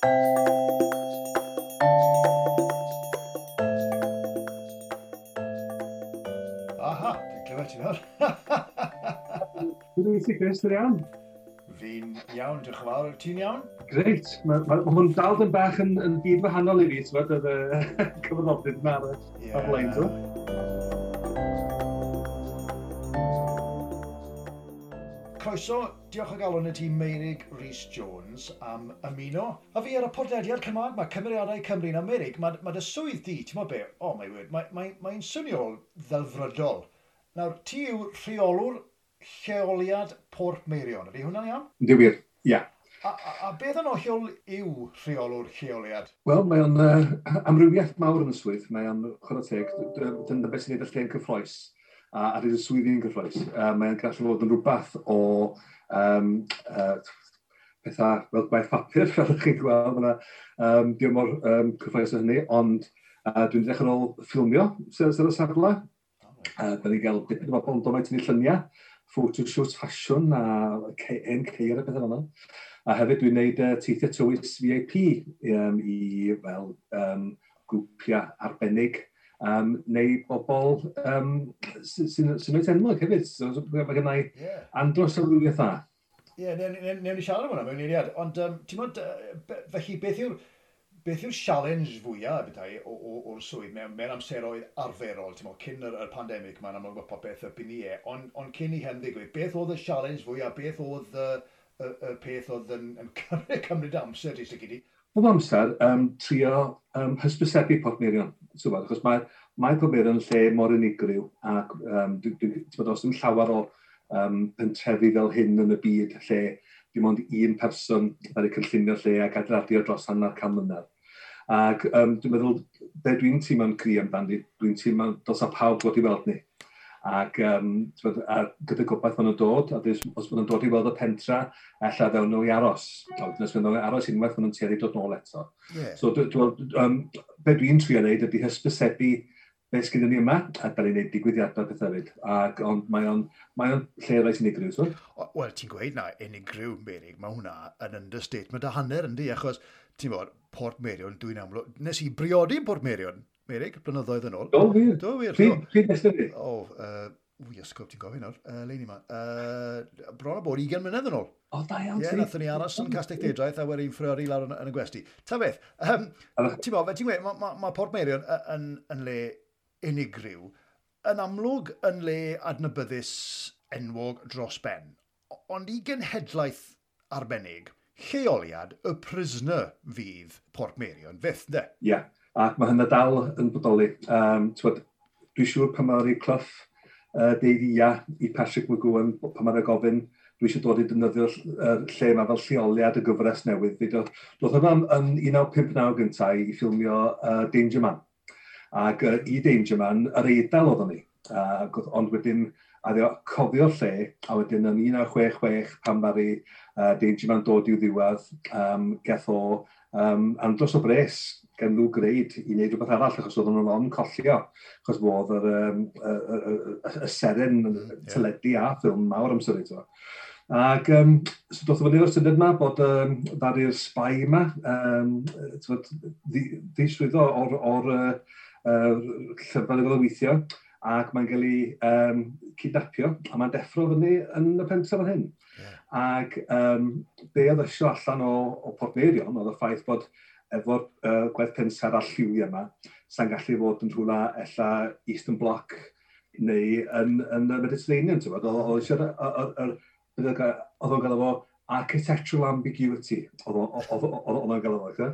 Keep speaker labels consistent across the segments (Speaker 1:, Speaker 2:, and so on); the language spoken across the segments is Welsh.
Speaker 1: Aha, dwi'n clywed ti hor.
Speaker 2: Dwi'n ei Chris, dwi'n iawn.
Speaker 1: Fi'n iawn, diolch yn fawr. Ti'n iawn?
Speaker 2: Greit. Mae ma, ma hwn dal yn bach yn, yn byd wahanol i fi, ti'n fawr, y cyfoddodd yma ar y blaen.
Speaker 1: croeso, diolch o galon y tîm Meirig Rhys Jones am ymuno. A fi ar y podlediad Cymraeg, mae cymeriadau Cymru'n Amerig, mae, mae dy swydd di, ti'n meddwl be, oh my word, mae'n mae, mae, swnio ddelfrydol. Nawr, ti yw rheolwr lleoliad Port Meirion, ydy hwnna'n iawn?
Speaker 2: Ydy wir, ia.
Speaker 1: A, a, a beth yn ollol yw rheolwr lleoliad?
Speaker 2: Wel, mae o'n uh, amrywiaeth mawr yn y swydd. Mae o'n chwarae teg. Dyna beth sy'n ei ddechrau'n cyffroes a ar un swyddi'n gyffroes. Uh, mae'n gallu fod yn rhywbeth o um, uh, pethau fel gwaith papur, fel ydych chi'n gweld, yna um, diolch mor um, cyffroes o hynny, ond uh, dwi'n dechrau ôl ffilmio sy'n sy'n y safle. Uh, da ni gael dipyn o bobl yn dod yn ei lluniau, photo shoots, ffasiwn a en ceir a bethau fel A hefyd dwi'n gwneud uh, teithiau tywys VIP um, i fel um, grwpiau arbennig um, neu bobl um, sy'n sy, sy, sy enwog hefyd. So, mae gennau yeah. andros o rwy'n dda.
Speaker 1: Ie, yeah, newn ni siarad am hwnna mewn eiliad. Ond, um, ti'n modd, felly beth yw'r beth yw'r challenge fwyaf bethau o'r swydd mewn, mewn amseroedd arferol, ti'n cyn yr, yr pandemig mae'n amlwg bod popeth y byn i e, ond on cyn i hyn ddigwydd, beth oedd y challenge fwyaf, beth oedd y, y, y peth oedd yn, yn cymryd amser i sicr
Speaker 2: bob amser um, trio um, hysbysebu partnerion. Achos mae, mae partnerion yn lle mor unigryw ac um, dwi, dwi, os dim llawer o um, pentrefi fel hyn yn y byd lle dim ond un person ar y cynllunio lle ac adeiladio dros hanner cam mlynedd. Ac um, dwi'n meddwl, be dwi'n teimlo'n cri amdani, dwi'n teimlo dos a pawb wedi weld ni. Ac um, a gyda gobaith maen nhw'n dod, a dys, os maen nhw'n dod i weld y pentra, alla ddewn nhw i aros. Os maen nhw'n aros unwaith maen nhw'n tueddu dod nôl eto. Yeah. So, um, be dwi'n trio wneud ydy hysbysebu beth sydd ni yma, a da ni'n gwneud digwyddiadau beth hefyd. Ac ond mae o'n, mae o'n lle rhaid unigryw, so?
Speaker 1: Wel, ti'n gweud na, unigryw, Merig, mae hwnna yn understatement a hanner yndi, achos, ti'n bod, Port Merion, dwi'n amlwg, nes i briodi Port Merion, Merig, blynyddoedd yn ôl.
Speaker 2: Do, wir.
Speaker 1: Do, wir.
Speaker 2: Pryd nesaf ni?
Speaker 1: O, wy, ysgwb, ti'n gofyn nawr, uh, Leini ma. Uh, bron o bod 20 mlynedd yn ôl.
Speaker 2: O, da iawn.
Speaker 1: Ie, yeah, nathon ni aros yn Castell Dedraeth a wedyn ffrwyr lawr yn, yn y gwesti. Ta beth, um, ti'n bod, ti'n gweud, mae ma, ma Port Merion yn, yn, yn le unigryw, yn amlwg yn le adnabyddus enwog dros ben, ond i genhedlaeth arbennig, lleoliad y prisoner fydd Port Merion, fydd, de?
Speaker 2: Ie. Yeah. Ac mae hynny dal yn bodoli. Um, dwi'n siŵr pan mae'r clyff uh, deud ia i Patrick McGowan pan mae'r gofyn dwi eisiau dod i defnyddio uh, lle yma fel lleoliad y gyfres newydd. Fi dod, doedd hwnna yn 1959 gyntaf i ffilmio uh, Danger Man. Ac uh, i Danger Man, yr eidl oedd ni. Uh, ond wedyn, a ddeo cofio lle, a wedyn yn 1966, pan mae'r uh, Danger Man dod i'w ddiwedd, um, geth o Um, andros o bres gen nhw greid i wneud rhywbeth arall, achos oedden nhw'n o'n collio, achos bod yr, um, y, y, y, y seren yeah. Hmm, teledu a ffilm mawr amser eto. Ac um, so doedd fyny o'r syniad yma bod um, ddari'r sbai yma, um, ddiswyddo o'r, or, uh, llyfrau fel y weithio, ac mae'n cael ei um, cydnapio, a mae'n deffro fyny yn y pentref fan hyn. Yeah. Ac um, be oedd eisiau allan o, o Portmeirion oedd y ffaith bod efo'r uh, gwaith pensa'r a lliwi yma, sa'n gallu fod yn rhywle ella Eastern Bloc neu yn, yn, yn y Mediterranean, ti'n bod? Oedd o'n gael efo architectural ambiguity, oedd o'n gael efo,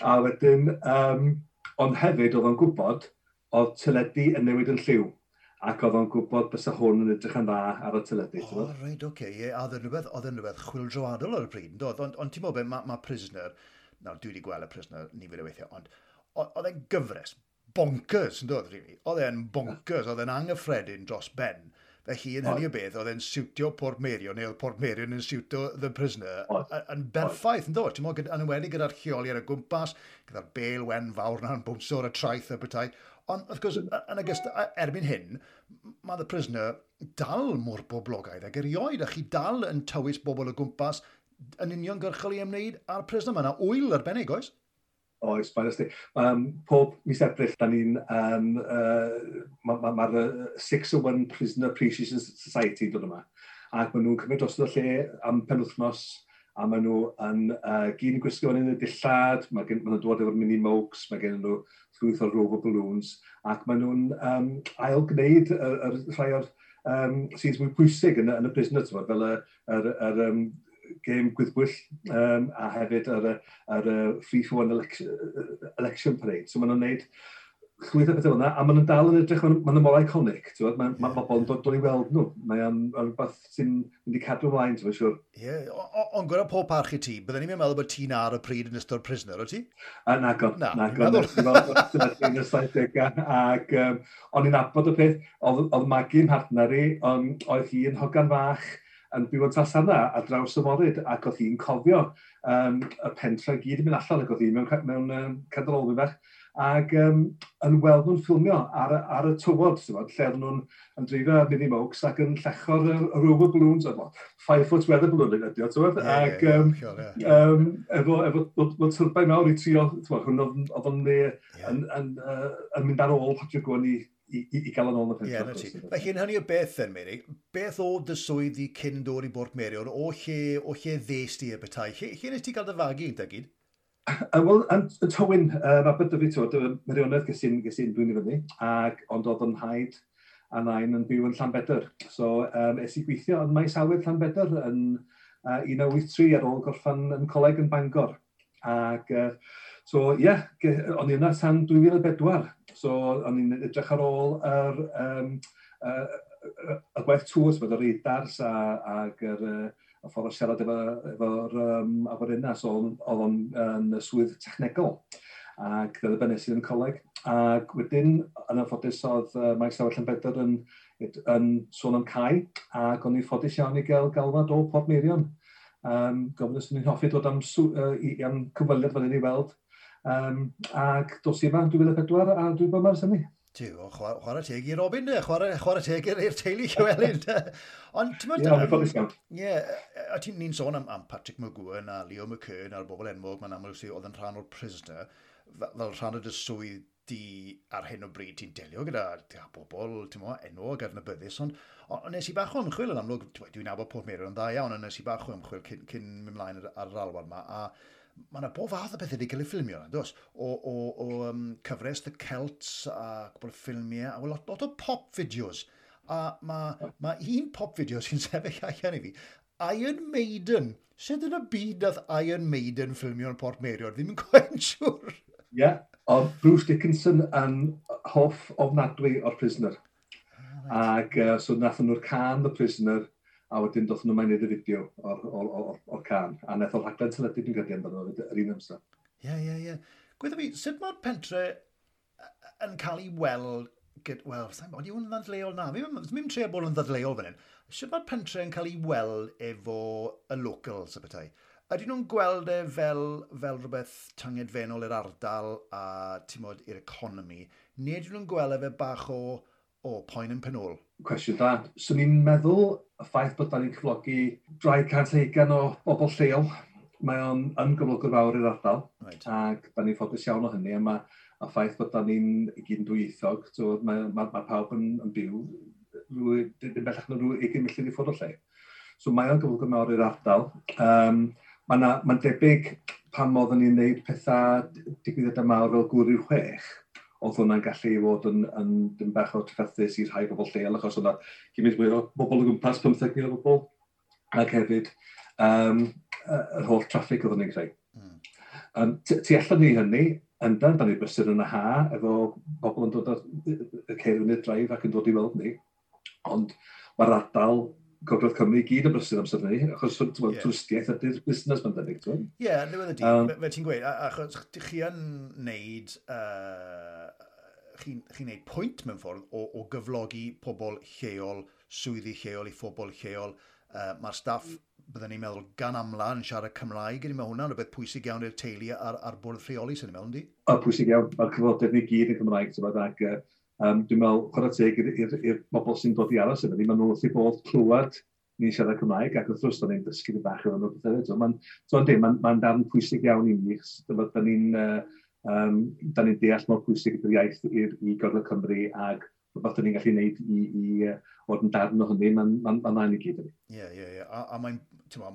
Speaker 2: A wedyn, um, ond hefyd oedd o'n gwybod, oedd tyledu yn newid yn lliw ac oedd o'n gwybod bys hwn yn edrych yn dda ar y teledu.
Speaker 1: O, oh, reid, oce. Okay. Yeah, oedd yn rhywbeth, oedd yn rhywbeth chwildroadol ar y pryd. Ond on, on, ti'n meddwl, mae ma prisoner, nawr dwi wedi gweld y prisoner nifer o weithiau, ond oedd e'n gyfres, bonkers, yn dod, really. Oedd e'n bonkers, oedd e'n anghyffredin dros ben. Felly, yn hynny o beth, oedd e'n siwtio Port Merion, neu oedd Port Merion yn siwtio The Prisoner, yn berffaith, yn dod, ti'n modd, yn enwedig gyda'r lleoli ar y gwmpas, gyda'r bel wen fawr na'n bwmso ar y traeth y bethau. Ond, wrth gwrs, yn agos, erbyn hyn, mae The Prisoner dal mor boblogaidd ac erioed, a chi dal yn tywys bobl o gwmpas yn uniongyrchol i ymwneud â'r prisoner. yma. yna wyl arbennig, oes?
Speaker 2: Oes, mae'n ysdi. Um, pob mis Ebrill, da ni'n... Um, uh, Mae'r ma, ma, ma 601 Prisoner Appreciation Society dod yma. Ac maen nhw'n cymryd dros y lle am penwthnos, a maen nhw yn uh, gyn i gwisgo yn y dillad, mae gen, ma nhw'n dod efo'r mini mokes, mae gen nhw llwyth o rover balloons, ac maen nhw'n um, ail gwneud y, y, y rhai o'r um, sy'n mwy pwysig yn, yn y busnes, fel y, er, er, um, gêm gwyddbwyll um, a hefyd ar y, ar y free for one election, election parade. So maen nhw'n neud llwyth o bethau hwnna, a maen nhw'n dal yn edrych, maen nhw'n mor iconic, mae ma ma bobl yn dod dod i weld nhw, mae o'n rhywbeth sy'n mynd i cadw ymlaen, ti'n siwr.
Speaker 1: Ie, ond gwrdd pob parch i ti, byddwn ni'n meddwl bod ti'n ar y pryd yn ystod prisoner, o ti?
Speaker 2: A nag na, nag o'n, yn y 70au, ac o'n i'n abod y peth, oedd Maggie yn partner i, ond oedd hi yn hogan fach, yn byw yn Trasana ar draws y morid, ac oedd hi'n cofio um, y pentra gyd yn mynd allan, ac oedd hi mewn, mewn um, cadrolfi fach, ac um, yn weld nhw'n ffilmio ar, ar y tywod, bod, lle oedd nhw'n yn dreifio ar Minnie Mokes ac yn llecho'r y rover balloons, efo, five foot weather balloon yn ydi, tywod, yeah, ac yeah, um, sure, yeah. um, efo, efo, efo tyrbau mawr i trio, tywod, hwn oedd yn, mynd ar ôl Patrick Gwyn i i, i, i gael yn ôl
Speaker 1: y peth. Ie, na ti. hynny o beth yn, Mary, beth o dy swydd i cyn dod i Bwrt Mary, o lle, o lle ddes ti y bethau, lle, lle nes ti gael dy fagu yn dygyd?
Speaker 2: Wel, yn tywyn, uh, mae bydda fi tywed, merionedd gysyn, gysyn dwi'n i fyny, ac ond oedd yn haid a nain yn byw yn Llanbedr. So, um, es i gweithio yn maes awydd Llanbedr yn uh, 1983 ar ôl gorffan yn coleg yn Bangor. Ac uh, So ie, yeah, o'n i yna tan 2004. So o'n i'n edrych ar ôl yr, um, uh, y gwaith tŵrs, fod yr eidars a, ag yr, y ffordd o siarad efo'r efo, efo um, aforinna. So oedd o'n yn y swydd technegol ac ddibynnes i'n coleg. Ac wedyn, yn y ffodus oedd uh, Maes Awell yn bedr yn, yn sôn am cae, ac o'n i'n ffodus iawn i gael galwad o Port Meirion. Um, Gofyn os ni'n hoffi dod am, uh, i, am cyfweliad fan hyn i weld Um, ac dos i yma, 2004 a dwi bod mar's syni.
Speaker 1: Ti, chwarae teg i Robin, de. Chwarae, chwarae teg i'r teulu Llywelyn. Ond, ti'n
Speaker 2: meddwl... Ie,
Speaker 1: Ie, a ti'n ni'n sôn am, am Patrick McGowan a Leo McCurn a'r bobl enwog, mae'n aml sydd oedd yn rhan o'r prisoner, fel rhan o dy swydd di ar hyn o bryd ti'n delio gyda a bobl, ti'n meddwl, enwog ar adnabyddus, ond on, nes i bach o ymchwil yn amlwg, dwi'n nabod pob Meirion yn dda iawn, ond nes i bach o ymchwil cyn, cyn mynd mlaen ar, ar yr alwad yma, a mae yna bob fath o bethau wedi cael ei ffilmio yna, dos? O, o, o um, cyfres The Celts a cwbl ffilmiau, a lot, lot o pop videos. A mae ma un pop video sy'n sefyll allan i fi, Iron Maiden. Sut yn y byd nath Iron Maiden ffilmio yn Port Merion? Ddim yn gwein siwr.
Speaker 2: Ie, yeah, oedd Bruce Dickinson yn hoff ofnadwy o'r prisoner. Ah, Right. Ac uh, so nath nhw'r can The Prisoner a wedyn doth nhw mae'n neud y fideo o'r, or, or, or can. A wnaeth o'r rhaglen teledu dwi'n credu amdano yr un amser.
Speaker 1: Ie, ie, ie. Gwydda fi, sut mae'r pentre yn cael ei weld Wel, sa'n bod yw'n ddadleol na. Mi'n mynd tre bod yn ddadleol fan hyn. Sut mae'r pentre yn cael ei weld efo y locals y bethau? Ydy nhw'n gweld e fel, fel rhywbeth tangedfennol i'r ardal a, ti'n modd, i'r economi? Neu ydyn nhw'n gweld e fe bach o, o poen yn penol?
Speaker 2: Cwestiwn da. Swn i'n meddwl y ffaith bod ni'n cyflogi 250 o bobl lleol, mae o'n ymgyflogwr fawr i'r ardal, right. ac da ni'n ffodus iawn o hynny, a mae a ffaith bod da ni'n gyn dwyieithog, so mae, mae, mae pawb yn, yn byw, yn bellach na rhyw 20 milltir i ffwrdd o lle. So mae o'n gyflogwr mawr i'r ardal. Um, Mae'n ma debyg pan oeddwn ni'n gwneud pethau digwyddiadau mawr fel gwrw i'r chwech, oedd hwnna'n gallu fod yn, yn, yn bach o treffethus i rhai bobl lleol, achos hwnna gymryd mwy o bobl o gwmpas 15,000 o bobl, ac hefyd um, yr holl traffig oedd hwnna'n creu. Mm. Um, tu allan ni hynny, yndan, da ni'n brysur yn y ha, efo bobl yn dod y ceir yn y draif ac yn dod i weld ni, ond mae'r ardal Cogledd Cymru i gyd yn brysur amser ni, achos yeah. twristiaeth ydy'r busnes mae'n debyg. Ie,
Speaker 1: yeah, ddiwedd y di, um, fe ti'n gweud, achos chi yn neud, uh, chi'n chi neud pwynt mewn ffordd o, o gyflogi pobl lleol, swyddi lleol i phobl lleol. Uh, Mae'r staff, byddwn ni'n meddwl, gan amla yn siarad Cymraeg, ydy mae hwnna'n rhywbeth pwysig iawn i'r teulu a'r, ar bwrdd rheoli sy'n ni'n meddwl, ynddi?
Speaker 2: O, pwysig iawn, mae'r cyfodedd ni gyd yn Cymraeg, ac uh, Um, dwi'n meddwl, chwarae teg i'r bobl sy'n dod i aros efo ni, maen nhw'n wrth i bod clywed ni'n siarad Cymraeg, ac wrth gwrs, da ni'n dysgu yn bach o'n rhywbeth hefyd. Mae'n so, ma ma darn pwysig iawn i ni, dyma da ni'n uh, um, da ni'n deall mor pwysig ydy'r iaith i, i Gorfa Cymru, ac rhywbeth da ni'n gallu gwneud i, i uh, fod yn darn o hynny, mae'n ma, ma, ma i gyd
Speaker 1: yn ni. Ie, ie, ie. A, a mae'n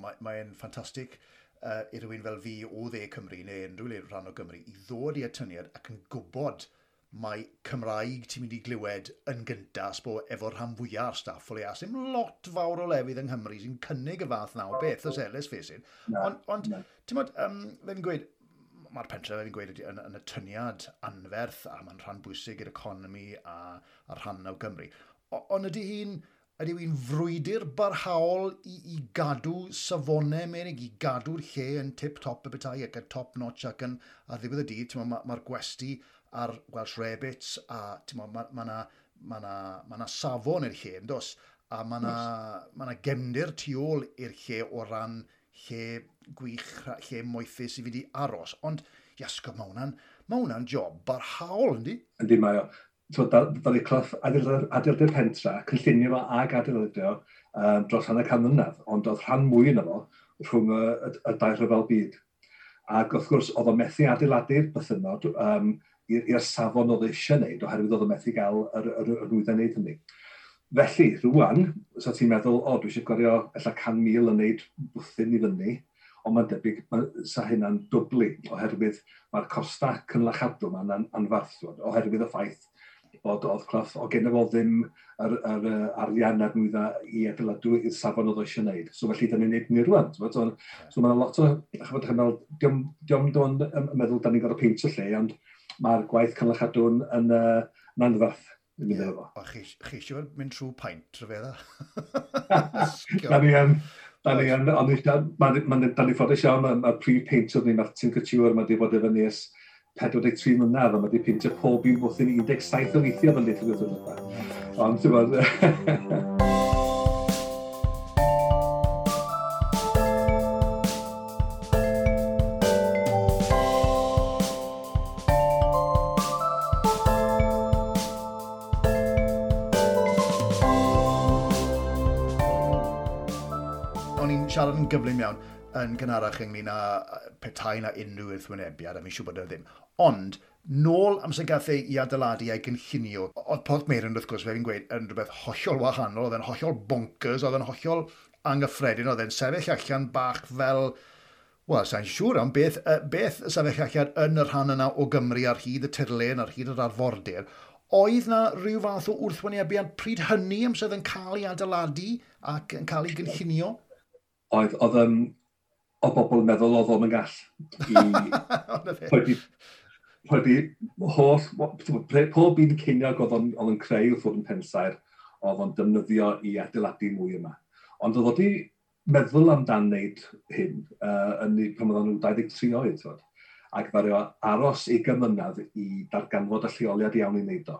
Speaker 1: mae, mae ffantastig uh, i rywun fel fi o dde Cymru neu unrhyw le rhan o Gymru i ddod i atyniad ac yn gwybod mae Cymraeg ti'n mynd i glywed yn gyntas bod efo rhan fwyaf o'r staff o leia. Sym lot fawr o lefydd yng Nghymru sy'n cynnig y fath naw o beth, os Elis Fesyn. Ond, on, ti'n modd, um, fe'n gweud, mae'r pentre fe'n gweud yn, yn y tyniad anferth a mae'n rhan bwysig i'r economi a, a rhan o Gymru. Ond ydy hi'n ydy hi'n frwydr barhaol i, i gadw safonau menig, i gadw'r lle yn tip-top y bethau ac yn top-notch ac yn, a ddiwedd y dydd, mae'r ma, ma gwesti ar Welsh Rabbits a mae ma, ma na, ma na, ma na safon i'r lle, dos? A mae na, ma na gefndir tu ôl i'r lle o ran lle gwych, lle moethus i fi di aros. Ond, iasgo, mae hwnna'n ma hwnna job barhaol, yndi?
Speaker 2: Yndi, mae o. So, dda'r cloth adeiladu'r pentra, cynllunio fo ag adeiladio um, dros hanner can mlynedd, ond oedd rhan mwy yna fo rhwng y, y, y dair rhyfel byd. Ac wrth gwrs, oedd o methu adeiladu'r bythynod um, i'r safon oedd eisiau gwneud, oherwydd oedd y methu gael yr, yr, yr rwydden wneud hynny. Felly, rwan, so ti'n meddwl, o, dwi eisiau gwario ella 100,000 yn wneud bwthyn i fyny, ond mae'n debyg sa hynna'n dwblu, oherwydd mae'r costa cynlachadw yma'n an, anfarthwad, oherwydd y ffaith bod oedd cloth o gen fo ddim yr, yr, yr arian ar nwydda i adeiladw i'r safon oedd eisiau gwneud. So felly, da ni'n neud ni rwan. So, so, so mae'n lot o, chymryd, diom, diom, diom, diom meddwl da ni'n gorau peint y lle, ond mae'r gwaith cynlychadwn yn, uh, yn anfath.
Speaker 1: Yeah. O, chi eisiau mynd trwy paint, rhyfedd?
Speaker 2: da ni yn, da ni yn, ond mae'n da ni ffodus iawn, mae'r prif paint oedd ni, Martin Couture, mae wedi bod efo ni ys 43 mlynedd, a mae wedi peintio pob un bwthyn 17 o weithio fan litr o ddweud. Ond, ti'n bod...
Speaker 1: gyflym iawn yn gynharach ynglyn â petai na unrhyw wrthwynebiad, a mi'n siŵr bod e ddim. Ond, nôl amser gath ei i adeiladu a'i gynllunio, oedd Port Meirin, wrth gwrs, fe fi'n gweud, yn rhywbeth hollol wahanol, oedd e'n hollol bonkers, oedd e'n hollol anghyffredin, oedd e'n sefyll allan bach fel... Wel, sa'n siŵr am beth, uh, beth sefyll allan yn y rhan yna o Gymru ar hyd y tirlen, ar hyd yr arfordir, oedd na rhyw fath o wrthwynebiad pryd hynny amser oedd yn cael ei adeiladu ac yn cael ei gynllunio?
Speaker 2: oedd, oedd um, o bobl yn meddwl oedd o'n gall i roedd holl, pob un ceiniog oedd o'n creu wrth fod yn pensair, oedd o'n defnyddio i adeiladu mwy yma. Ond oedd o'n meddwl amdan wneud hyn uh, yn, pan oedden nhw 23 oed. Oedd. Ac ddario aros i gymynedd i darganfod y lleoliad iawn i wneud o.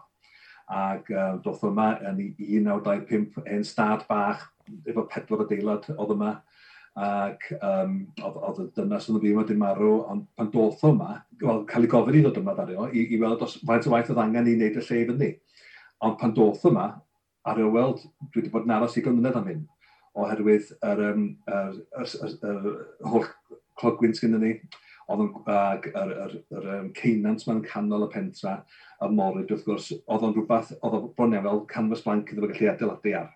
Speaker 2: Ac uh, doth yma yn 1925 hen stad bach efo pedwar adeilad oedd yma ac um, oedd y dynas yn y fi wedi marw, ond pan doth o yma, wel, cael ei gofyn i ddod yma ddario, i, i weld os faint o waith oedd angen i wneud y lle i fyny. Ond pan doth o yma, ar y weld, dwi wedi bod yn aros i gymryd am hyn, oherwydd yr, um, yr, yr, yr, yr yr holl clogwyn sydd ni, oedd yn ag yr, yr, yr um, ceinant mewn canol y pentra, y morid, wrth gwrs, oedd o'n rhywbeth, oedd o'n bron fel canfas blanc iddo fe gallu adeiladu ar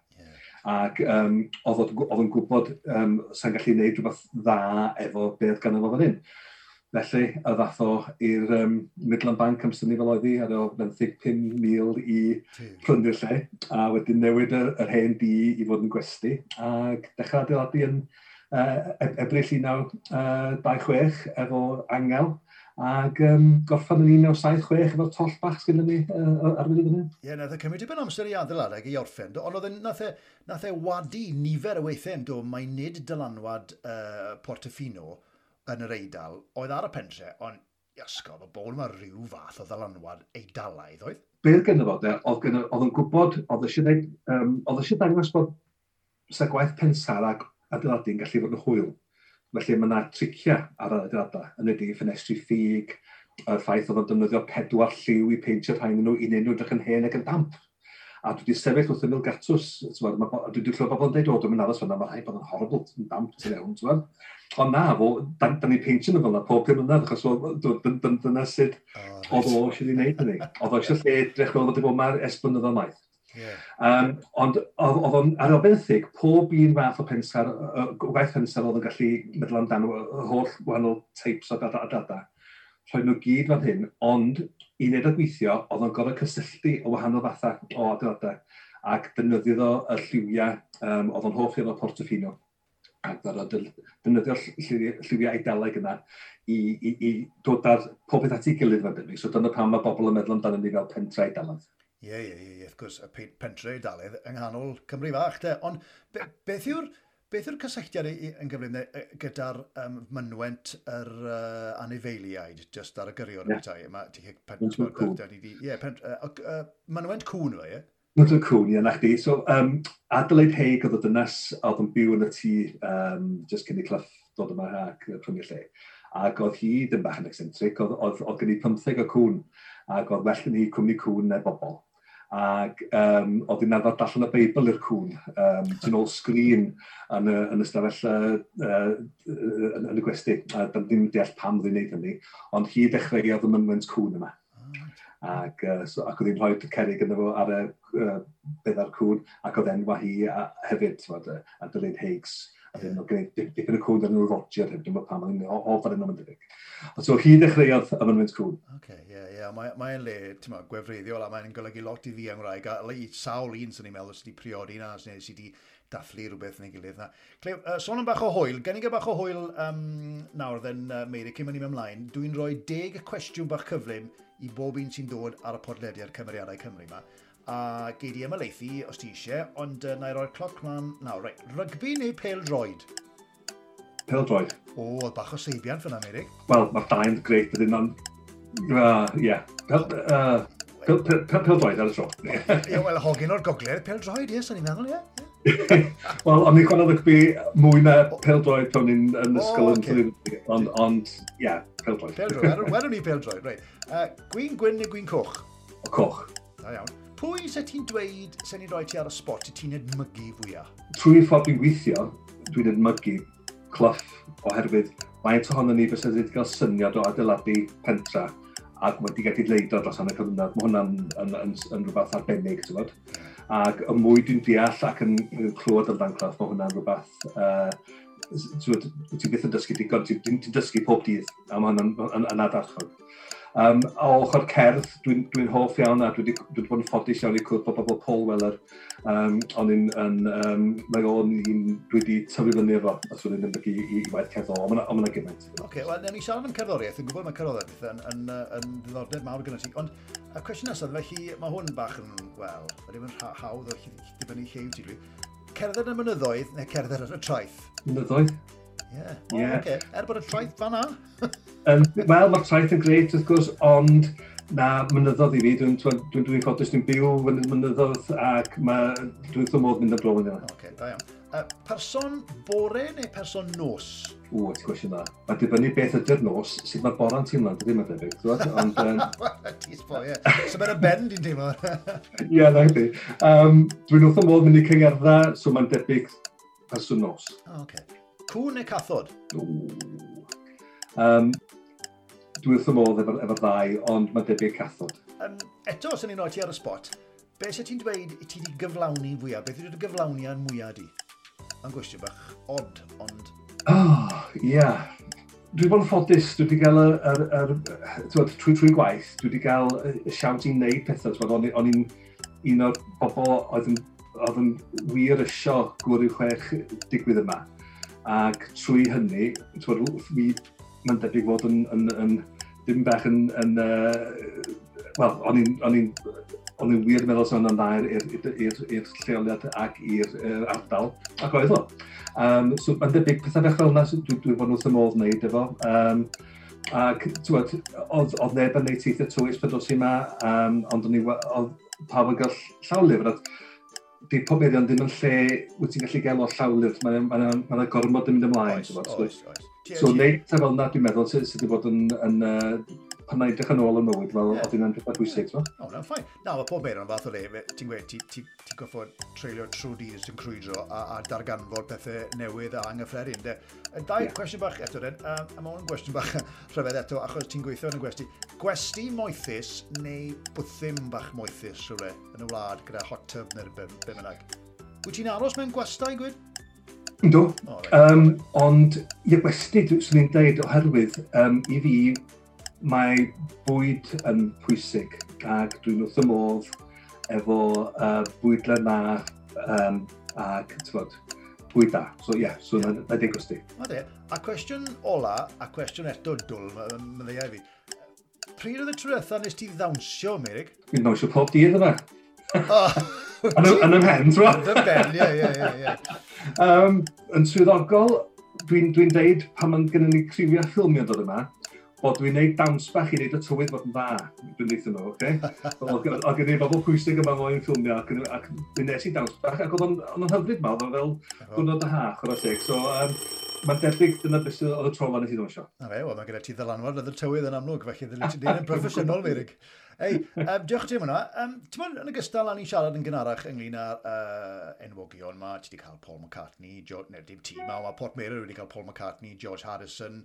Speaker 2: ac um, oedd, oedd yn gwybod um, sa'n gallu gwneud rhywbeth dda efo beth gan efo fan hyn. Felly, y ddath o i'r um, Midland Bank amser ni fel oedd hi, ar o 25,000 i prynu'r lle, a wedyn newid yr, yr hen di i fod yn gwesti, ac dechrau adeiladu yn uh, Ebrill 1926 uh, efo Angel, Ac um, gorffan yn 1976 efo'r toll bach sydd ni uh, ar fydd hynny.
Speaker 1: Ie, nath e cymryd dipyn amser i adeilad ag i orffen. Ond oedd nath, e, nath e wadu nifer y weithiau yn dod mae nid dylanwad uh, Portofino yn yr Eidal. Oedd ar y pentre, ond iasgo, mae bol yma rhyw fath o ddylanwad Eidalaidd oedd?
Speaker 2: Be'r gynnu fod e, oedd, oedd yn gwybod, oedd eisiau um, dangos bod sa gwaith pensar ac adeiladu'n gallu fod yn hwyl. Felly mae yna triciau ar yr adeiladau, yn ydy ffenestri ffug, y ffaith oedd o'n defnyddio pedwar lliw i peintio rhain nhw i wneud nhw edrych yn hen ac yn damp. A dwi wedi sefyll wrth ymwyl gatws, dwi wedi clywed bobl yn dweud, o, dwi'n mynd aros fyna, mae rhaid bod yn horrible, yn damp tu fewn, Ond na, fo, da, da ni peintio nhw fel yna pob pum yna, achos dyna sydd oedd o eisiau ei wneud hynny. Oedd o eisiau lle edrych fel bod wedi bod ma'r esblynydd o'n maith. Yeah. Um, ond oedd o'n arobenthyg, pob un fath o pensar, gwaith pensar oedd yn gallu meddwl amdano y holl wahanol teips o dada a dada. Rhoen nhw gyd fan hyn, ond i wneud o gweithio, oedd o'n gorau cysylltu o wahanol fathau o adeiladau ac defnyddio y lliwiau um, oedd o'n hoff efo Portofino ac ddarod defnyddio lliwiau eidaleg yna i, i, i dod ar popeth at ei gilydd fan dynnu. So dyna pam mae bobl yn meddwl amdano ni fel pentra eidaleg.
Speaker 1: Ie, ie, ie, wrth gwrs, y pentre i dalydd yng nghanol Cymru fach, te. Ond be, beth yw'r beth yw cysylltiad yn gyflym gyda'r um, mynwent yr uh, anifeiliaid, just ar y gyrion yeah. bethau? Mae
Speaker 2: ti'n cael
Speaker 1: Ie, mynwent cwn fe, ie?
Speaker 2: Mynwent cwn, ie, na chdi. So, um, Adelaide Haig oedd y dynas, oedd yn byw yn y tŷ, um, just cyn i clyff dod yma ac prynu lle. Ac oedd hi, ddim bach yn eccentric, oedd, oedd, oedd gen i 15 o cwn, ac oedd well yn hi cwmni cwn neu bobl ac um, oedd hi'n arfer darllen y Beibl i'r cwn, um, tu ôl sgrin yn y, yn y stafell uh, uh, yn, yn y gwesti. A dyn ddim deall pam oedd hi'n gwneud hynny, ond hi dechreuodd y mynwent cwn yma. Ac, uh, so, ac oedd hi'n rhoi cerig yn efo ar y uh, beddau'r cwn, ac oedd enwa hi a, hefyd, a, dylid Higgs, a dyn nhw'n gwneud dipyn y cwn ar nhw'r rotiad heb, dwi'n meddwl pam, ond offer yn ymwneud debyg. So hi ddechreuodd y mynwyd cwn.
Speaker 1: Oce, ie, ie, mae'n le, ti'n ma, gwefreiddiol, a mae'n golygu lot i fi yng Ngwraeg, a le i sawl un sy'n ei meddwl sydd wedi priodi na, sydd wedi dathlu rhywbeth yn ei gilydd na. Cleo, uh, sôn am bach o hwyl, gan i gael bach o hwyl um, nawr dden uh, Meiri, cyn mynd ymlaen, dwi'n rhoi deg cwestiwn bach cyflym i bob un sy'n dod ar y podlediad Cymeriadau Cymru yma a gei di ymaleithu os ti eisiau, ond uh, na i roi'r cloc mlaen nawr. Right. Rygbi neu pel droed?
Speaker 2: Pel droed.
Speaker 1: O, oedd bach o seibiant fyna, Merig.
Speaker 2: Wel, mae'r dai'n greit ydyn nhw'n... Ie. Pel droed ar y tro.
Speaker 1: Ie, wel, hogyn o'r gogledd, pel droed, ie, sy'n ni'n meddwl, ie.
Speaker 2: Wel, o'n i'n gwneud rygbi mwy na pel droed pan ni'n yn ysgol yn Ond, ond, ie, pel
Speaker 1: droed. Pel droed, wedwn ni pel droed, reit. Gwyn gwyn neu gwyn coch?
Speaker 2: O Coch.
Speaker 1: Da iawn. Pwy se ti'n dweud sy'n ni'n rhoi ti ar y spot i ti'n edmygu fwyaf?
Speaker 2: Trwy ffordd dwi'n gweithio, dwi'n edmygu clyff oherwydd mae eto honno ni fysa wedi cael syniad o adeiladu pentra ac wedi gallu leid o dros hanner cyfnod. Mae hwnna'n yn, yn, yn, rhywbeth arbennig, ti'n bod? Ac y mwy dwi'n deall ac yn clywed amdan clyff, mae hwnna'n rhywbeth uh, ti'n byth yn dysgu digon, ti'n dysgu pob dydd, a mae hwnna'n anadarchog. Um, o ochr cerdd, dwi'n dwi, dwi hoff iawn a dwi wedi dwi bod yn ffodus iawn i cwrdd bod bobl Paul Weller, um, ond yn, yn, um, mae o'n un dwi wedi tyfu fyny efo, os wedi'n mynd i, i, i waith cerddol, ond mae'n gymaint.
Speaker 1: Oce, okay, wel, ni siarad am cerddoriaeth, yn gwybod mae cerddoriaeth yn, yn, yn, yn ddiddordeb mawr gyda ti, ond y cwestiwn nesaf, felly mae hwn bach yn, wel, wedi bod yn hawdd o dibynnu llew ti dwi, cerdded y mynyddoedd neu cerdded ar y traeth?
Speaker 2: Mynyddoedd.
Speaker 1: Yeah. Oh, yeah. Okay. Er bod y traeth fanna?
Speaker 2: um, Wel, mae'r traeth yn greit, wrth gwrs, ond na mynyddodd i fi. Dwi'n dwi, dwi, dwi ffodus, dwi'n byw yn mynyddodd ac dwi'n dwi modd mynd ablawn yna.
Speaker 1: Okay, da iawn. Uh, person bore neu person nos?
Speaker 2: Ww, ti'n gwestiwn na. Mae dibynnu beth ydy'r nos, sydd mae'r bora'n teimlo'n dydy mae'n debyg. Ond...
Speaker 1: Um... sbo, ie. So mae'n y ben di'n teimlo.
Speaker 2: Ie, na ydy. Um, dwi'n wrth o modd mynd i cyngerdda, so mae'n debyg person nos.
Speaker 1: Oh, okay. Cwn neu cathod?
Speaker 2: Um, dwi wrth y modd efo'r efo ddau, ond mae debyg cathod. Um,
Speaker 1: eto, os yn un ti ar y spot, be sy'n ti'n dweud i ti wedi gyflawni fwyaf? Beth ydy'r gyflawni a'n mwyaf di? Mae'n gwestiwn bach odd, ond...
Speaker 2: Oh, ia. Yeah. Dwi wedi bod yn ffodus, dwi wedi cael yr, yr, yr, trwy trwy gwaith, dwi wedi cael y siawns i wneud pethau. O'n i'n un o'r bobl oedd yn, oedd yn wir ysio gwrw chwech digwydd yma. Ac trwy hynny, mae'n debyg fod yn, yn, yn, dim bach yn... yn uh, Wel, o'n i'n o'n i'n wir meddwl sy'n yna i'r lleoliad ac i'r er ardal, ac oedd o. Um, so mae'n debyg pethau bach fel yna so dwi, dwi fod wrth y modd wneud efo. Um, ac tywed, oedd, oedd neb yn neud teithio tywys pan yma, um, ond o'n i, oedd pawb yn gael llaw lyfr di pobeddion ddim yn lle wyt ti'n gallu gael o llawlyfft, mae yna ma, ma, ma gormod yn mynd ymlaen. Oes, oes, oes. So, neud ta fel na, dwi'n meddwl, sydd wedi bod yn, yn, uh, pan edrych yn ôl y mywyd fel oedd hynna'n rhywbeth bwysig.
Speaker 1: O, na'n ffain. Na, mae pob meirio'n fath o le, ti'n gweud, ti'n goffod treulio trwy dydd sy'n crwydro a, a darganfod pethau newydd a anghyffredin, de. Dau yeah. cwestiwn bach eto, den, a, a mae hwn gwestiwn bach rhyfedd eto, achos ti'n gweithio yn y gwesti. Gwesti moethus neu bwthym bach moethus rhywle yn y wlad gyda hot tub neu'r bynnag? Wyt ti'n aros mewn gwestau, gwyd?
Speaker 2: Ynddo. Um, ond, ie, gwesti, swn i'n dweud, oherwydd, um, i fi, mae bwyd yn pwysig ac dwi'n wrth y modd efo uh, bwydlen na um, ac tywod, bwyd da. So ie, yeah, so yeah. na deg gwesti.
Speaker 1: A cwestiwn ola, a cwestiwn eto dwl, mae'n ddeiau fi. Pryd oedd y trwytha nes ti ddawnsio, Merig?
Speaker 2: Dwi'n ddawnsio pob dydd yna. Yn ym hen, tro?
Speaker 1: Yn ym ben, ie, ie, ie.
Speaker 2: Yn swyddogol, dwi'n dwi deud pan mae'n gennym ni criwiau ffilmio dod yma, bod dwi'n neud dawns bach i wneud y tywydd fod yn dda, dwi'n dweud nhw, oce? Oedd gen i bobl pwysig yma moyn ffilmio, ac, dwi'n nes i dawns bach, ac oedd o'n hyfryd ma, oedd o'n fel gwrnod y ha, chwrdd o teg. So, um, mae'n debyg dyna beth oedd y tro fan i ti ddwnsio.
Speaker 1: A fe, oedd o'n gyda ti ddylanwad oedd y tywydd yn amlwg, felly ddylai ti ddyn yn broffesiynol, Feirig. Ei, um, diolch ti am hwnna. Um, Ti'n mynd, yn ogystal â ni siarad yn gynharach ynglyn â'r uh, enwogion yma, ti wedi cael Paul McCartney, George, neu dim ti ma, mae Port Mary wedi cael Paul McCartney, George Harrison,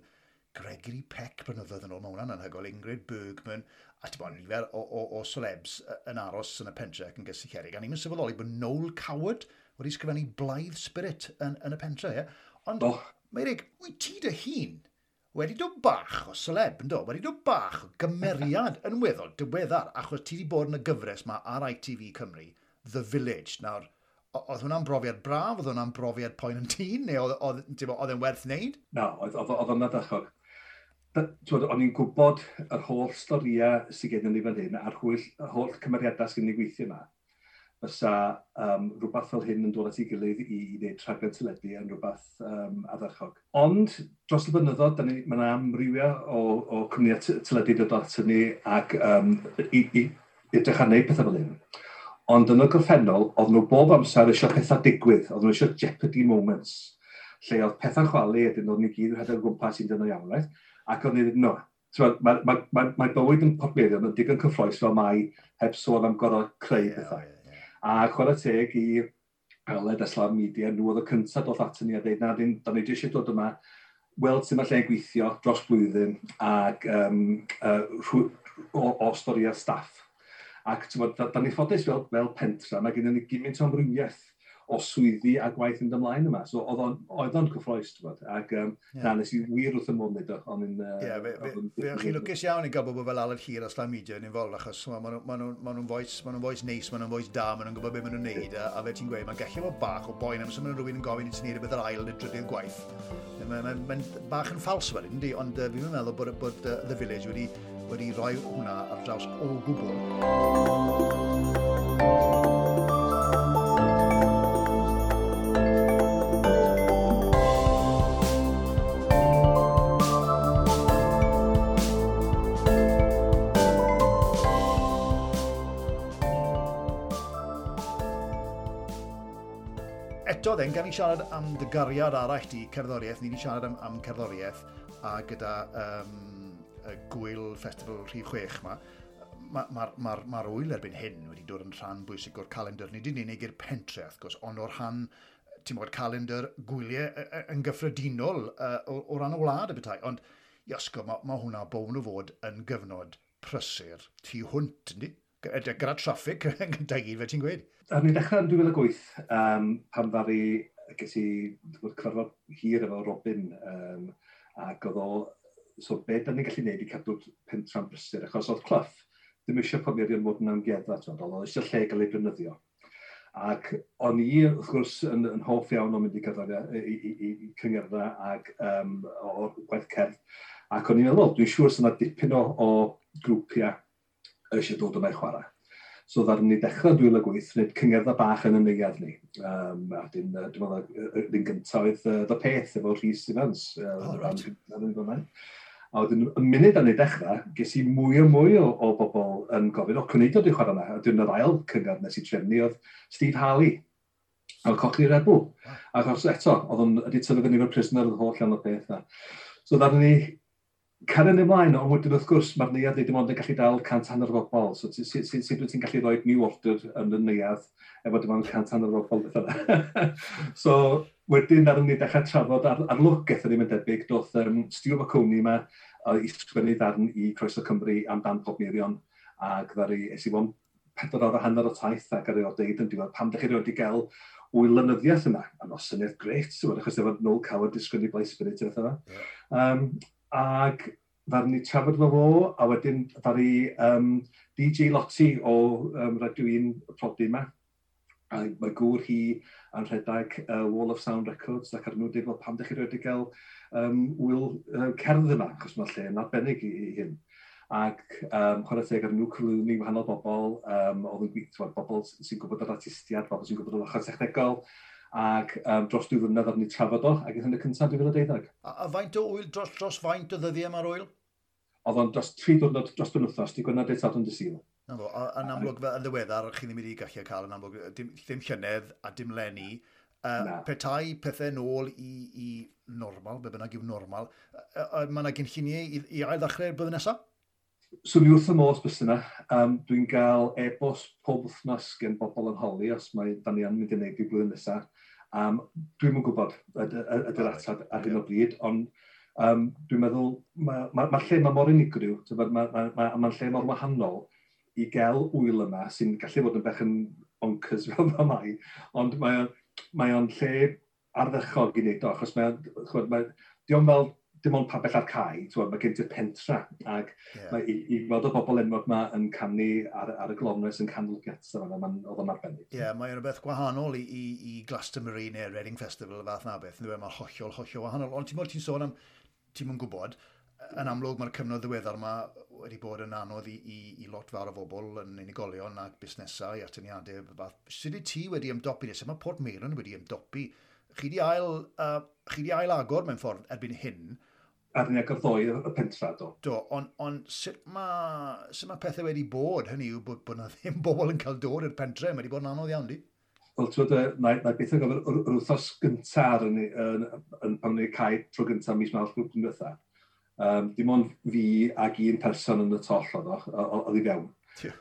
Speaker 1: Gregory Peck blynyddoedd yn ôl, mae hwnna'n anhygol, Ingrid Bergman, a ti'n bod nifer o, o, o celebs yn aros yn y pentre ac yn gysi cerig. A ni'n sylweddoli bod Noel Coward wedi sgrifennu Blythe Spirit yn, yn y pentre, ie? Ond, oh. Meirig, wyt ti dy hun wedi dod bach o celeb, ynddo? Wedi dod bach o gymeriad yn weddol diweddar, achos ti wedi bod yn y gyfres yma ar ITV Cymru, The Village. Nawr, oedd hwnna'n brofiad braf, oedd hwnna'n brofiad poen yn tîn, neu oedd e'n werth wneud?
Speaker 2: Na, oedd hwnna'n myddachog. Twod, o'n i'n gwybod yr holl storiau sydd gennym ni fan hyn a'r holl, holl cymeriadau sydd gen i gweithio yma, fysa um, rhywbeth fel hyn yn dod at ei gilydd i, i wneud rhaglen teledu yn rhywbeth um, addachog. Ond dros y bynyddod, ni, mae yna amrywiau o, o cwmnïau teledu dod at ni ac um, i, i, i edrych ar wneud pethau fel hyn. Ond yn y gorffennol, oedd nhw bob amser eisiau pethau digwydd, oedd nhw eisiau jeopardy moments, lle oedd pethau'n chwalu a dyn nhw'n i gyd yn hedfan gwmpas sy'n dyn iawn, right? Ac o'n i'n no. So, mae mae, mae bywyd yn poberion yn digon cyffroes fel mae heb sôn am gorau creu yeah, pethau. Yeah, yeah. A chwarae teg i Aled a Media, nhw oedd y cyntaf dod at ni a dweud, na, dyn, da ni eisiau dod yma, weld sy'n mae lle gweithio dros blwyddyn ac um, uh, rhw, o, o storiau staff. Ac da, da ni ffodus fel, fel pentra, mae gennym ni gymaint o amrywiaeth o swyddi a gwaith yn ymlaen yma. So, oedd o'n cyffroes, ti'n bod. Ac um, yeah. na, nes i wir wrth y ymwneud nid o'n i'n...
Speaker 1: Ie, fe chi lwcus iawn i gael bod fel Aled Hir a Slam Media yn involved, achos maen nhw'n foes neis, maen nhw'n foes da, maen nhw'n gwybod beth maen nhw'n neud, a, a fe ti'n gweud, mae'n gallu bod bach o boen am sy'n maen rhywun yn gofyn i ti'n neud y bydd yr ail neu drydydd gwaith. Mae'n ma, ma bach yn ffals fel ynddi, ond uh, fi'n meddwl bod, bod uh, The Village wedi, wedi rhoi hwnna ar draws o gwbl. Thank you. Elin, gan i siarad am dy gariad arall di, cerddoriaeth, ni wedi siarad am, am cerddoriaeth a gyda um, y gwyl Festival Rhif chwech yma, mae'r ma, ma, ma, ma wyl erbyn hyn wedi dod yn rhan bwysig o'r calendar. Ni wedi'n unig i'r pentre, wrth gwrs, ond o'r rhan ti'n bod calendar gwyliau yn gyffredinol uh, o ran y wlad y bethau. Ond, iasgo, mae ma hwnna bown o fod yn gyfnod prysur tu hwnt, ynddi? gyda traffic yn gyda gyd fe ti'n gweud.
Speaker 2: Ar ni ddechrau yn 2008, um, pan ddar i ges i cyfarfod hir efo Robin, um, ac oedd o, so be da ni'n gallu gwneud i cadw pentra'n brysur, achos oedd Clough ddim eisiau pobl mod yn amgueddfa, oedd oedd eisiau lle gael ei brynyddio. Ac o'n i, wrth gwrs, yn, yn hoff iawn o'n mynd i gyfrif i, i, i, i cyngerdda ac um, o gwaith cerdd. Ac o'n i'n meddwl, dwi'n siŵr sy'n dipyn o, o grwpiau eisiau dod yma i chwarae. So ddar ni dechrau 2008 wneud cyngerdda bach yn y neuad ni. Um, a dyn, dwi'n meddwl, yn gyntaf oedd uh, The Peth efo Rhys Stevens. Uh, oh, right. A wedyn, y munud a'n ei dechrau, ges i mwy o mwy o, o bobl yn gofyn, o, cwneidio dwi'n chwarae yna. A dwi'n yr ail cyngor nes i trefnu oedd Steve Harley, a'r cochli Red Ac os eto, oedd o'n wedi tyfu fyny efo'r prisoner yn holl iawn o beth. So ddaru ni Caren ymlaen, ond wedyn wrth gwrs mae'r neuad ddim ond yn gallu dal cant hanner o bobl. So sut wyt ti'n gallu rhoi new order yn y neuad efo dim ond cant hanner o bobl so wedyn ar ni dechrau trafod ar, ar lwgeth yn ddim yn debyg, doth um, Stuart McConey yma i sgwennu ddarn i Croeso Cymru am dan pob Mirion ac ddari es i fod pedwar awr a hanner o taith ac ar ei o deud yn diwedd pam ddech chi wedi gael wylynyddiaeth yma, a nosyniad gret, sy'n wedi achos efo Noel Coward disgwyl i Blaise Spirit yn efo. Um, ac ddaru ni trafod fo fo, a wedyn ddaru um, DJ Lottie o um, Radio 1 prodi yma. A mae gŵr hi yn rhedeg uh, Wall of Sound Records ac arnyn nhw dweud, wel, pam ddech chi wedi gael um, wyl uh, cerdd yma, achos mae'r lle yn arbennig i, i hyn ac um, chwarae teg ar nhw cyflwyni wahanol bobl, um, oedd yn gweithio bobl sy'n gwybod yr artistiad, bobl sy'n gwybod yr ochr technegol, ac um, dros dwy fwynedd ar ni trafod o, ac yn y cyntaf 2012.
Speaker 1: A, a faint o wyl dros, dros faint o ddyddiau mae'r wyl?
Speaker 2: Oedd o'n dros tri diwrnod dros dyn wythnos, di gwneud eich sadwn dysil.
Speaker 1: Na fo, yn amlwg fel yn ddiweddar, chi ddim wedi gallu cael yn amlwg, dim, dim llynedd a dim lenni. Uh, petai pethau nôl i, i normal, be bynnag yw normal, uh, uh, mae yna gynlluniau i, i ail ddechrau'r blwyddyn nesaf?
Speaker 2: So ni wrth y mos bys yna, um, dwi'n cael e-bost pob wythnos gen bobl yn holi os mae Danian mynd i wneud i blwyddyn nesaf. Um, Dwi'm yn gwybod ydy'r ateb ar hyn o bryd, ond um, dwi'n meddwl mae'r ma, ma lle mae mor unigryw, mae'n ma, ma, ma, ma lle mor wahanol i gael wyl yma sy'n gallu bod yn bech yn bonkers fel yma mai, ond mae o'n lle arddychog i wneud o, achos mae, chwod, mae, diolch fel dim ond pa bell ar cae, twa, mae gen ti'r pentra, ac yeah. mae, i, i weld o bobl enwog yma yn canu ar, ar y glofnes yn canol gets, yma, mae'n oedd yn arbennig.
Speaker 1: Ie, yeah, mae'n rhywbeth gwahanol i, i, i Glastonbury neu Reading Festival y fath na beth, e? mae'n hollol, hollol wahanol, ond ti'n meddwl ti'n sôn am, ti'n mwyn gwybod, yn amlwg mae'r cyfnod ddiweddar yma wedi bod yn anodd i, i, i lot fawr o bobl yn unigolion ac busnesau a tyniadau. Sut ydy ti wedi ymdopi? nes? mae Port Meiron wedi ymdopi? Chi di ail, uh, chi di ail agor mewn ffordd erbyn hyn
Speaker 2: arneg y ddoi y pentra do.
Speaker 1: Do, ond on, sut mae ma pethau wedi bod hynny yw bod, bod na ddim bobl yn cael dod i'r pentre, mae wedi bod yn anodd iawn di?
Speaker 2: Wel, ti'n meddwl, mae, mae beth yn gyfer yr wythnos gyntaf yn, yn, yn, pan wneud cae tro gyntaf mis Mawrth yn diwetha. Um, dim ond fi ag un person yn y toll oedd oedd i fewn.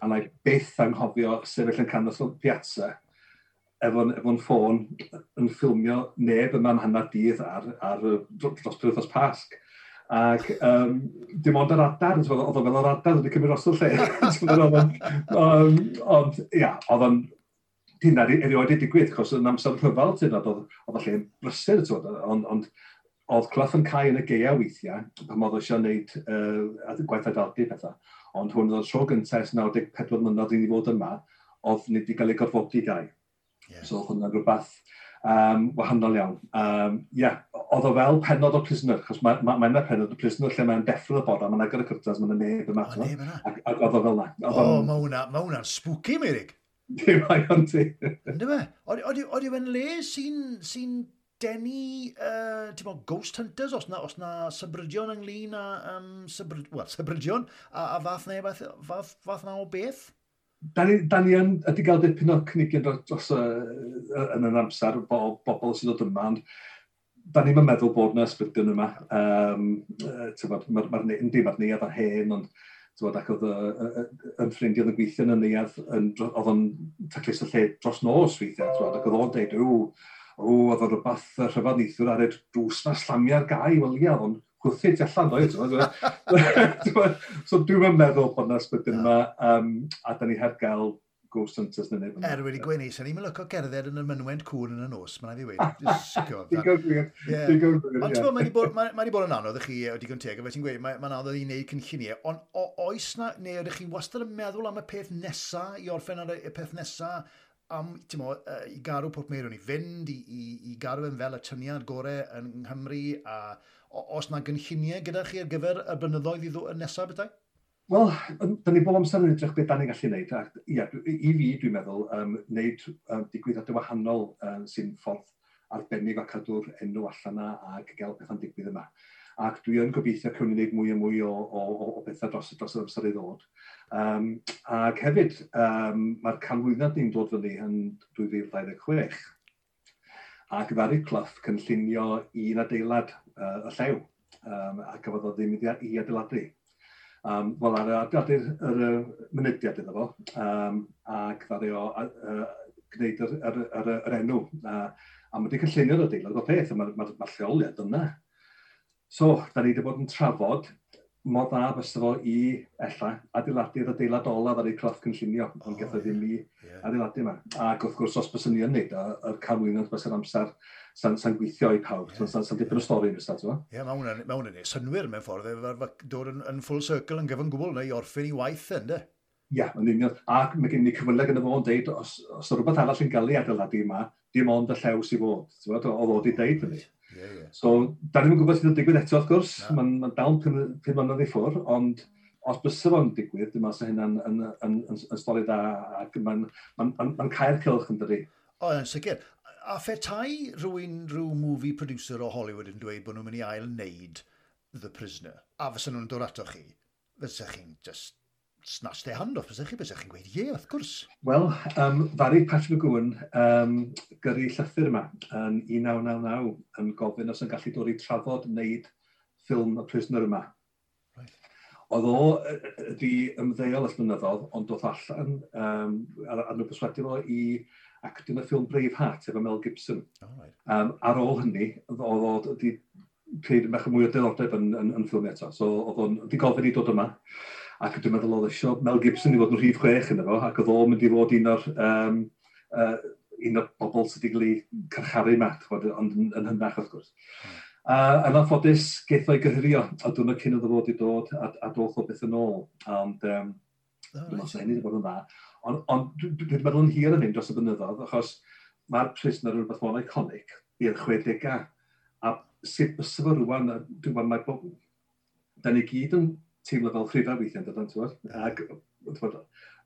Speaker 2: A na i beth anghofio sefyll yn canol o piazza efo'n efo ffôn yn ffilmio neb yma'n hanner dydd ar, ar dros Pyrthos Pasg. Ac um, dim ond yr adar, oedd o fel yr adar wedi cymryd os o lle. ond, ia, oedd o'n hynna erioed i digwydd, cos yn amser rhyfel tyn, oedd o lle'n brysur, ond on, oedd Clough yn cael yn y geia weithiau, pan oedd eisiau gwneud uh, gwaith adaldu pethau. Ond hwn oedd tro gyntaf 94 mlynedd i ni fod yma, oedd nid wedi cael ei gorfodi gau. Yeah. So hwnna'n rhywbeth um, wahanol iawn. Um, yeah, oedd o fel penod o prisoner, chos mae'n yna ma, ma penod o prisoner lle mae'n deffro y a mae'n agor y cyrtas, mae'n neb yma. O, neb yna. Ac oedd o fel na.
Speaker 1: O, oh, mae hwnna'n ma hwnna spooky, Meirig.
Speaker 2: Di mae o'n ti.
Speaker 1: Ynddo fe? Oedd yw le sy'n sy denu, uh, ti'n bod, ghost hunters, os na, os na sybrydion ynglyn a, um, sybryd, well, sybrydion a, a fath neu fath, fath, fath na o beth?
Speaker 2: da ni, da ni yn, ydy gael dipyn o cynigion dros y, yn yr amser, bobl, bobl sydd o dyma, ond da ni'n meddwl bod yna ysbrydion yma. Um, Mae'r ma, ma, ma neuad ar hen, ond tywod, ac oedd yn ffrindiau oedd yn gweithio yn y neuad, oedd yn taclis y lle dros nos weithiau, tywod, ac oedd o'n deud, ww, o, oedd o'n rhywbeth rhyfedd neithwr ar y drws na slamiau'r gai, wel ia, oedd o'n gwrthid allan ddoedd. so dwi'n yn meddwl bod yna sbydyn yma, um, a da ni heb gael ghost hunters neu neb.
Speaker 1: Er wedi gwenu, sa'n ni'n lyco gerdded yn y mynwent cŵr yn y nos, mae'n ei
Speaker 2: ddweud. Digon gwir. Ond
Speaker 1: ti'n bod, mae wedi bod yn anodd i chi o digon teg, a fe ti'n gweud, mae'n anodd i wneud cynlluniau, ond oes na, neu ydych chi wastad yn meddwl am y peth nesa, i orffen ar y peth nesa, am, ti'n mo, uh, i garw Pwrt Meirwn i fynd, i, i, i garw yn fel y tyniad gorau yn Nghymru, a os yna gynlluniau gyda chi ar gyfer y blynyddoedd i ddod nesaf bethau?
Speaker 2: Wel, da ni bob amser yn edrych beth da ni'n gallu gwneud. A, ia, I fi, dwi'n meddwl, um, wneud um, digwyddiadau wahanol um, sy'n ffordd arbennig o cadw'r enw allan yna a gael pethau'n digwydd yma. Ac dwi yn gobeithio cawn ni wneud mwy a mwy o, o, o, o bethau dros, dros yr amser ei ddod. Um, ac hefyd, um, mae'r canlwyddiad ni'n dod fyny yn 2026 ac ddaru clyff cynllunio un adeilad uh, y llew, um, a gafodd o ddim i adeiladu. Um, Wel, ar adeiladu'r yr er, mynydiad iddo fo, um, ac ddari o uh, gwneud yr, yr, yr, yr enw. Uh, a mae wedi cyllunio'r adeilad o peth, a mae'r ma, ma lleoliad yna. So, da ni wedi bod yn trafod mor dda fysa fo i ella adeiladu'r adeilad ola ar ei cloth cynllunio oh, ond gatho ddim i adeiladu yma. Ac wrth gwrs os bys ni yn neud yr canwynion bys yr amser sa'n sa gweithio i pawb, yeah. sa'n sa dipyn o stori yn ystod.
Speaker 1: Ie, mae hwnna'n ei synwyr mewn ffordd, dod yn, yn full circle yn gyfan gwbl neu orffen i waith ynddo.
Speaker 2: Ie, yeah, yn union. Ac mae gen i cyfle gyda fo'n deud, os, os rhywbeth arall yn gael ei adeiladu yma, dim ond y llew sy'n fod. Oedd o wedi deud hynny. Yeah, yeah. So, da ni'n gwybod sydd yn digwydd eto, wrth gwrs. No. Mae'n ma dal pum mlynedd i ffwr, ond os bysa fo'n digwydd, dwi'n meddwl hynna'n yn, yn, yn, yn stori da, ac mae'n ma ma ma cael cylch yn dydi.
Speaker 1: O, yn sicr. A ffertai rhywun, rhyw movie producer o Hollywood yn dweud bod nhw'n mynd i ail wneud The Prisoner, a fysa nhw'n dod ato chi, fysa chi'n just snatch their hand off, ysdech chi? Bys chi'n gweud, ie, yeah, wrth gwrs.
Speaker 2: Wel, um, Fari Patrick McGowan, um, gyrru llythyr yma yn 1999 yn gofyn os yn gallu dod i trafod wneud ffilm y prisoner yma. Right. Oedd o wedi ymddeol all mynyddodd, ond doedd allan um, ar, ar nhw'n perswadio fo i actio'n y ffilm Braveheart efo Mel Gibson. Oh, right. um, ar ôl hynny, oedd o wedi credu mech mwy o diddordeb yn, yn, yn ffilm eto. So, oedd o'n wedi gofyn i dod yma ac dwi'n meddwl oedd eisiau Mel Gibson i fod yn rhif chwech yn efo, ac oedd o'n mynd i fod un o'r um, uh, un o'r bobl sydd wedi cael ei carcharu mat, ond yn, yn hynach wrth gwrs. Uh, yn anffodus, geith o'i gyhyrio, a dyna cyn oedd o fod i dod, a, a doth o beth yn ôl. Ond, um, oh, dwi'n meddwl hynny wedi bod yn dda. Ond on, dwi'n meddwl yn hir yn hyn dros y bynyddoedd, achos mae'r prisoner yn rhywbeth mor iconic i'r 60au. A sut bys efo rwan, dwi'n meddwl, mae da ni gyd yn teimlo fel rhyfa weithiau, dydyn, ti'n bod? Ac,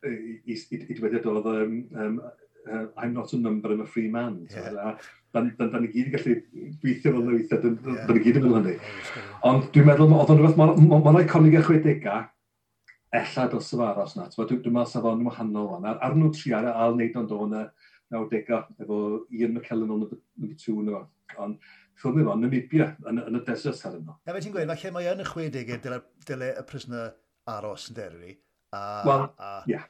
Speaker 2: i, i, i dweddiad oedd, um, um, uh, I'm not a number, I'm a free man. Yeah. A, dan, dan, dan ni gyd yn gallu gweithio fel weithiau, da yeah. dan ni gyd yn fel hynny. Ond dwi'n meddwl, oedd o'n rhywbeth, mae'n ma, iconig y 60au, ella dos y faros na. Dwi'n dwi meddwl sef o'n wahanol o'n. Ar nhw trial a al wneud o'n dod 90au efo Ian McKellen o'n number 2 yn yma. Ond ffilm efo Namibia yn, yn y desert ar yno.
Speaker 1: Na fe ti'n gweud, falle mae yn y 60au dyle, dyle y prisoner aros yn derfi.
Speaker 2: A, Wel, ie. Yeah.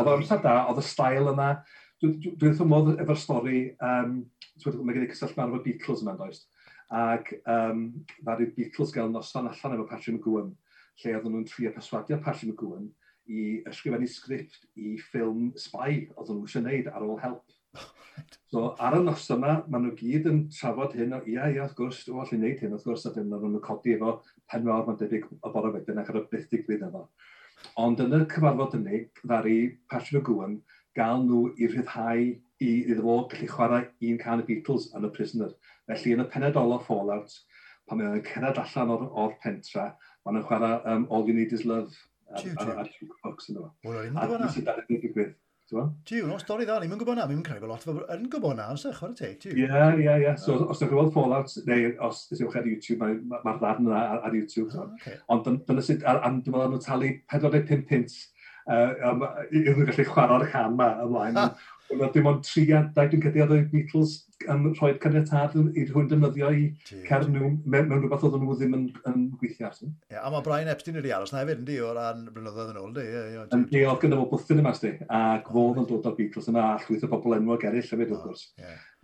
Speaker 2: Oedd amser da, oedd y stael yna. Dwi'n dwi, dwi ddymod efo'r stori, um, mae gen i cysylltu ar efo Beatles yma'n does. Ac um, mae'r Beatles gael noson allan efo Patrick McGowan, lle oedd nhw'n trio perswadio Patrick McGowan i ysgrifennu sgript i ffilm Spy, oedd nhw eisiau gwneud ar ôl help. so ar y nos yma, maen nhw gyd yn trafod hyn o, ia, ia, wrth gwrs, o, allu wneud hyn, wrth gwrs, a dyn nhw'n codi efo penwawr, mae'n debyg y bore wedyn, ac ar y byth digwydd efo. Ond yn y cyfarfod yna, ddari Patrick O'Gowan gael nhw i rhyddhau i iddo fo gallu chwarae un can y Beatles yn y prisoner. Felly yn y penedol o Fallout, pan mae'n cerdded allan o'r, or pentra, mae'n chwarae um, All You Need Is Love Jiw, jiw. A yn dweud.
Speaker 1: Wel. A dwi'n dad yn digwydd. Jiw, no, stori dda, ni'n mynd gwybod na, ni'n credu bod lot o yn gwybod na, os ydych o'r teg, tiw.
Speaker 2: Ie, ie, ie. So, os ydych chi'n gweld Fallout, neu os ydych chi'n ar YouTube, mae'r ma ddarn yna ar ar YouTube. Oh, okay. Ond dyna sydd, a dwi'n meddwl nhw'n talu 45 pint uh, um, iddyn nhw gallu chwarae'r can yma ymlaen. Roedd dim ond tri a 21 oedd y Beatles am rhoi caniatad i hwn defnyddio i cer nhw mewn, rhywbeth oedd nhw ddim yn, yn gweithio
Speaker 1: ar. Ie, a mae Brian Epstein wedi aros na hefyd, ynddi, o ran blynyddoedd yn ôl, di?
Speaker 2: Yn oedd gyda fo bwthyn yma, sti, a fodd yn dod o'r Beatles yma, a llwyth o bobl enwog eraill hefyd, wrth gwrs.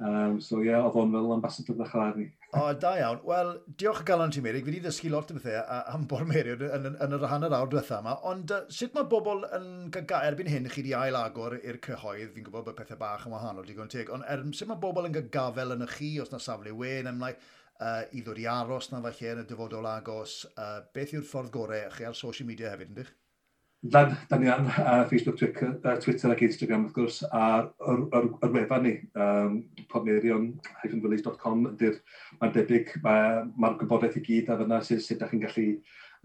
Speaker 2: Um, so ie, yeah, oedd o'n fel ambassador ddech ar ni.
Speaker 1: O, da iawn. Wel, diolch o galon ti, Meri. Fi wedi ddysgu lot o bethau am bor Meri yn, yn, yn yr hanner awr diwethaf yma. Ond uh, sut mae bobl yn gael erbyn hyn chi wedi ail agor i'r cyhoedd? Fi'n gwybod bod pethau bach yn wahanol digon teg. Ond er, sut mae bobl yn gafel yn y chi os na safle wen, ymlaen uh, i ddod i aros na falle yn y dyfodol agos, uh, beth yw'r ffordd gorau chi ar social media hefyd, yndych?
Speaker 2: Dan, dan ni ar uh, Facebook, Twitter, uh, Twitter ac Instagram wrth gwrs, a'r, ar, ar, ar wefan ni, um, podmerion-village.com, mae'n debyg, mae'r ma gwybodaeth i gyd ar fyna sydd, sydd ydych chi'n gallu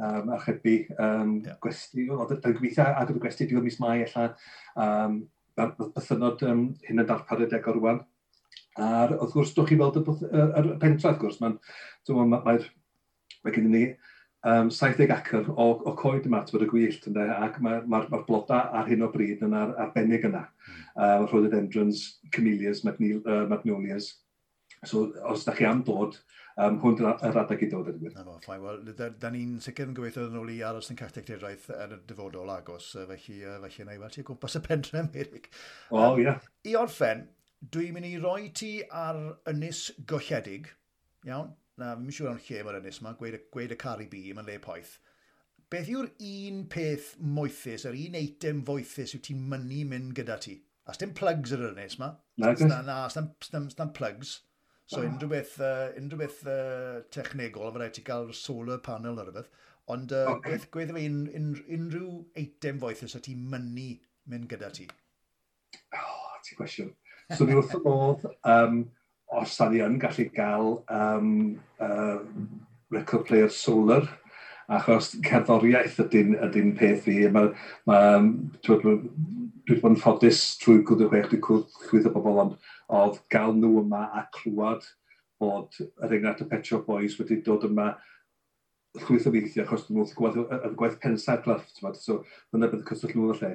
Speaker 2: um, archebu um, yeah. gwesti, oedd yn gobeithio agor y gwesti diwedd mis mai allan, um, bythynod um, hyn yn darpar y darparedegol rwan. A wrth gwrs, dwch chi weld y, y, y, pentra, wrth gwrs, mae'n mae, mae, mae gen i ni um, 70 acr o, o coed yma, twy'r y gwyllt, ynddo, ac mae'r ma, ma bloda ar hyn o bryd yn ar, arbennig yna. Mm. Uh, Rhododendrons, camellias, magnolias. So, os da chi am dod um, hwn yr adeg i dod
Speaker 1: yn gwir. No, ffain. Wel, da, da ni'n sicr yn gobeithio yn ôl i aros yn carteg tedraeth yn y dyfodol agos, felly, felly yna i weld ti gwmpas y pentre Merig.
Speaker 2: O, oh, ie. Yeah.
Speaker 1: I orffen, dwi'n mynd i roi ti ar ynys golledig, iawn? Na, fi'n siŵr o'n lle mae'r ynys yma, gweud, gweud y Caribi, mae'n le poeth. Beth yw'r un peth moethus, yr un eitem foethus yw ti'n mynnu mynd gyda ti? A stem plugs yr ynys yma.
Speaker 2: Na,
Speaker 1: na, na, stem, plugs. So oh. unrhyw beth, uh, unrhyw beth uh, technegol, fe rhaid ti gael solar panel ar y beth. Ond uh, okay. gweith, gweith fe un, un, unrhyw eitem foethus o ti mynnu mynd gyda ti?
Speaker 2: Oh, ti gwestiwn. So ni wrth y modd, um, os da ni yn gallu gael um, uh, record player solar, achos cerddoriaeth ydy'n ydy peth fi. Mae, mae, dwi wedi bod yn ffodus trwy gwrdd y chwech, dwi'n chwyth o bobl, ond oedd gael nhw yma a clywed bod yr enghraifft y Petro Boys wedi dod yma llwyth o weithio, achos dwi'n wrth gwaith, y gwaith pensa'r cleft, so dyna bydd cyswll lŵr y lle.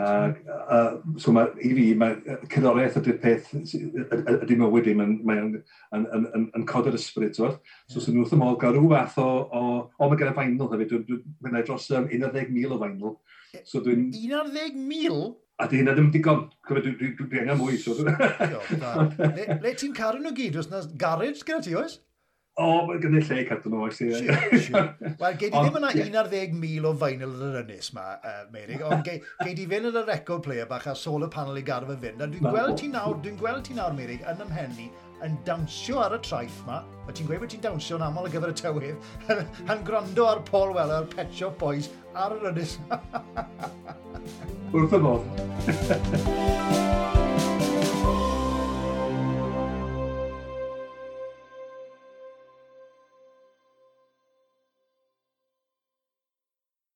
Speaker 2: Ac, a, so mae, i fi, mae cerddoriaeth ydy'r peth, ydy mywyd i, mae'n mae yn, yn, yn, yn cod yr ysbryd, so so sy'n wrth ymol gael rhyw fath o, o, o mae gen i fainl hefyd, dwi'n dwi dros 11,000 o fainl.
Speaker 1: So dwi'n... 11,000?
Speaker 2: A di hynna ddim digon, cofio dwi, dwi, dwi, dwi angen mwy, so...
Speaker 1: le ti'n caru nhw gyd, os na garage gyda ti, oes?
Speaker 2: O, mae gen i lle i cadw nhw, oes i.
Speaker 1: Wel, gei di ddim yna 11,000 o vinyl yr ynys yma, uh, Meirig, ond gei, gei di fynd yn y record player bach a solar panel i gadw fe fynd. A dwi'n gweld ti nawr, dwi'n gweld ti nawr, Meirig, yn ymhenni, yn dawnsio ar y traeth yma, a ti'n gweud bod ti'n dawnsio yn aml ar gyfer y tywydd, yn gwrando ar Paul Weller, ar Pet Shop Boys, ar yr ynys ma.
Speaker 2: Wrth y modd.